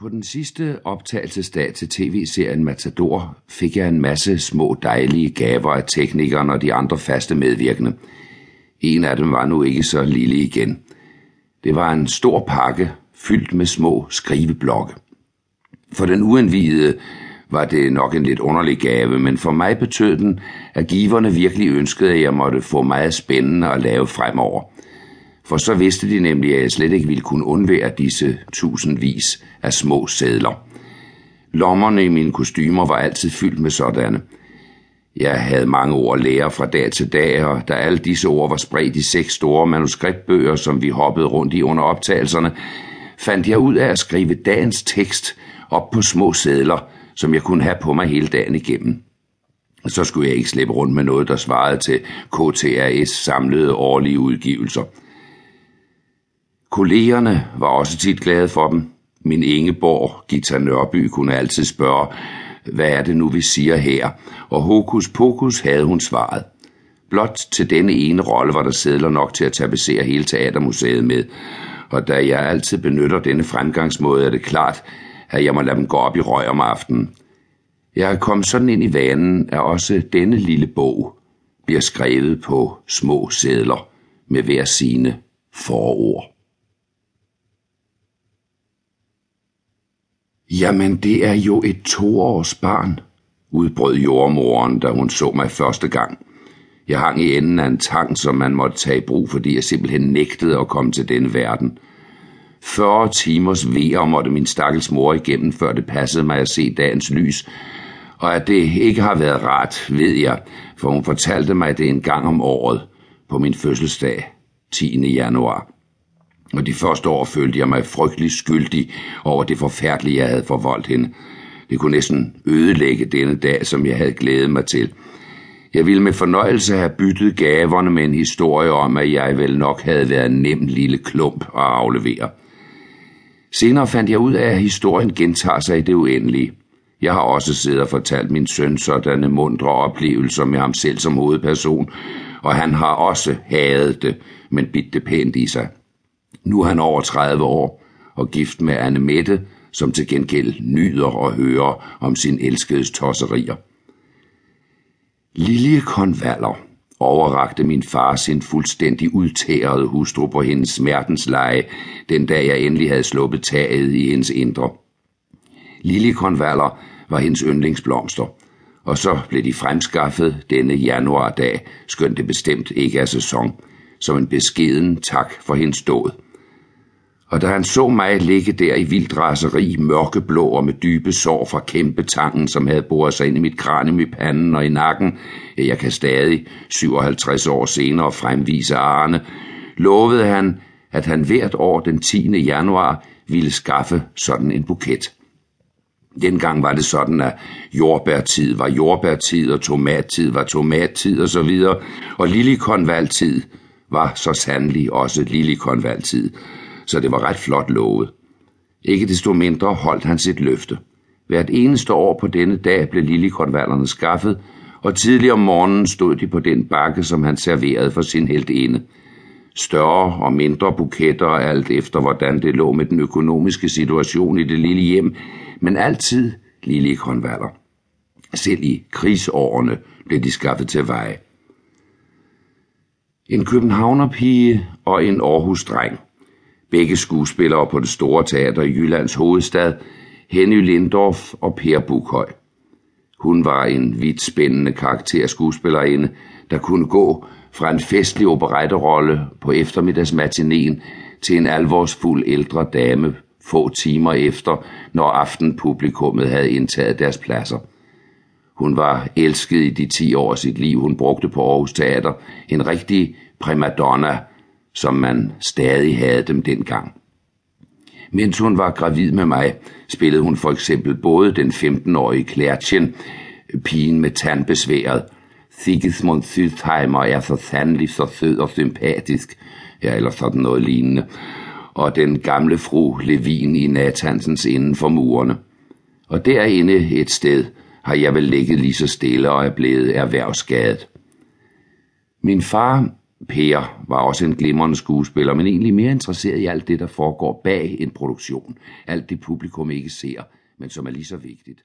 På den sidste optagelsesdag til tv-serien Matador fik jeg en masse små dejlige gaver af teknikeren og de andre faste medvirkende. En af dem var nu ikke så lille igen. Det var en stor pakke fyldt med små skriveblokke. For den uindvidede var det nok en lidt underlig gave, men for mig betød den, at giverne virkelig ønskede, at jeg måtte få meget spændende at lave fremover – for så vidste de nemlig, at jeg slet ikke ville kunne undvære disse tusindvis af små sædler. Lommerne i mine kostymer var altid fyldt med sådanne. Jeg havde mange ord at lære fra dag til dag, og da alle disse ord var spredt i seks store manuskriptbøger, som vi hoppede rundt i under optagelserne, fandt jeg ud af at skrive dagens tekst op på små sædler, som jeg kunne have på mig hele dagen igennem. Så skulle jeg ikke slippe rundt med noget, der svarede til KTRS samlede årlige udgivelser – Kollegerne var også tit glade for dem. Min Ingeborg, Gita Nørby, kunne altid spørge, hvad er det nu, vi siger her? Og hokus pokus havde hun svaret. Blot til denne ene rolle var der sædler nok til at tapetsere hele Teatermuseet med, og da jeg altid benytter denne fremgangsmåde, er det klart, at jeg må lade dem gå op i røg om aftenen. Jeg er kommet sådan ind i vanen, at også denne lille bog bliver skrevet på små sædler med hver sine forord. Jamen, det er jo et toårs barn, udbrød jordmoren, da hun så mig første gang. Jeg hang i enden af en tang, som man måtte tage i brug, fordi jeg simpelthen nægtede at komme til denne verden. 40 timers vejer måtte min stakkels mor igennem, før det passede mig at se dagens lys, og at det ikke har været rart, ved jeg, for hun fortalte mig det en gang om året på min fødselsdag, 10. januar og de første år følte jeg mig frygtelig skyldig over det forfærdelige, jeg havde forvoldt hende. Det kunne næsten ødelægge denne dag, som jeg havde glædet mig til. Jeg ville med fornøjelse have byttet gaverne med en historie om, at jeg vel nok havde været en nem lille klump at aflevere. Senere fandt jeg ud af, at historien gentager sig i det uendelige. Jeg har også siddet og fortalt min søn sådanne mundre oplevelser med ham selv som hovedperson, og han har også hadet det, men bidt det pænt i sig. Nu er han over 30 år og gift med Anne Mette, som til gengæld nyder at høre om sin elskedes tosserier. Lilje Konvaller overrakte min far sin fuldstændig udtærede hustru på hendes smertensleje, den dag jeg endelig havde sluppet taget i hendes indre. Lilje Konvaller var hendes yndlingsblomster, og så blev de fremskaffet denne januardag, skønt det bestemt ikke er sæson, som en beskeden tak for hendes dåd. og da han så mig ligge der i vildt raseri, mørkeblå og med dybe sår fra kæmpetangen, som havde boret sig ind i mit kranium i panden og i nakken, jeg kan stadig 57 år senere fremvise Arne, lovede han, at han hvert år den 10. januar ville skaffe sådan en buket. Dengang var det sådan, at jordbærtid var jordbærtid, og tomattid var tomattid og så videre, og lillikonvaltid var så sandelig også lillikonvaltid så det var ret flot lovet. Ikke desto mindre holdt han sit løfte. Hvert eneste år på denne dag blev liljekonvallerne skaffet, og tidlig om morgenen stod de på den bakke, som han serverede for sin heldinde. Større og mindre buketter, alt efter hvordan det lå med den økonomiske situation i det lille hjem, men altid liljekonvaller. Selv i krigsårene blev de skaffet til veje. En københavnerpige og en Aarhus-dreng – Begge skuespillere på det store teater i Jyllands hovedstad, Henny Lindorf og Per Bukhøj. Hun var en vidt spændende karakterskuespillerinde, der kunne gå fra en festlig operetterolle på eftermiddagsmatineen til en alvorsfuld ældre dame få timer efter, når aftenpublikummet havde indtaget deres pladser. Hun var elsket i de ti år af sit liv, hun brugte på Aarhus Teater. En rigtig primadonna, som man stadig havde dem dengang. Mens hun var gravid med mig, spillede hun for eksempel både den 15-årige Klærtjen, pigen med tandbesværet, Sigismund Sydheimer er så sandelig så sød og sympatisk, ja, eller sådan noget lignende, og den gamle fru Levin i Nathansens inden for murene. Og derinde et sted har jeg vel ligget lige så stille og er blevet erhvervsskadet. Min far Per var også en glimrende skuespiller, men egentlig mere interesseret i alt det, der foregår bag en produktion. Alt det publikum ikke ser, men som er lige så vigtigt.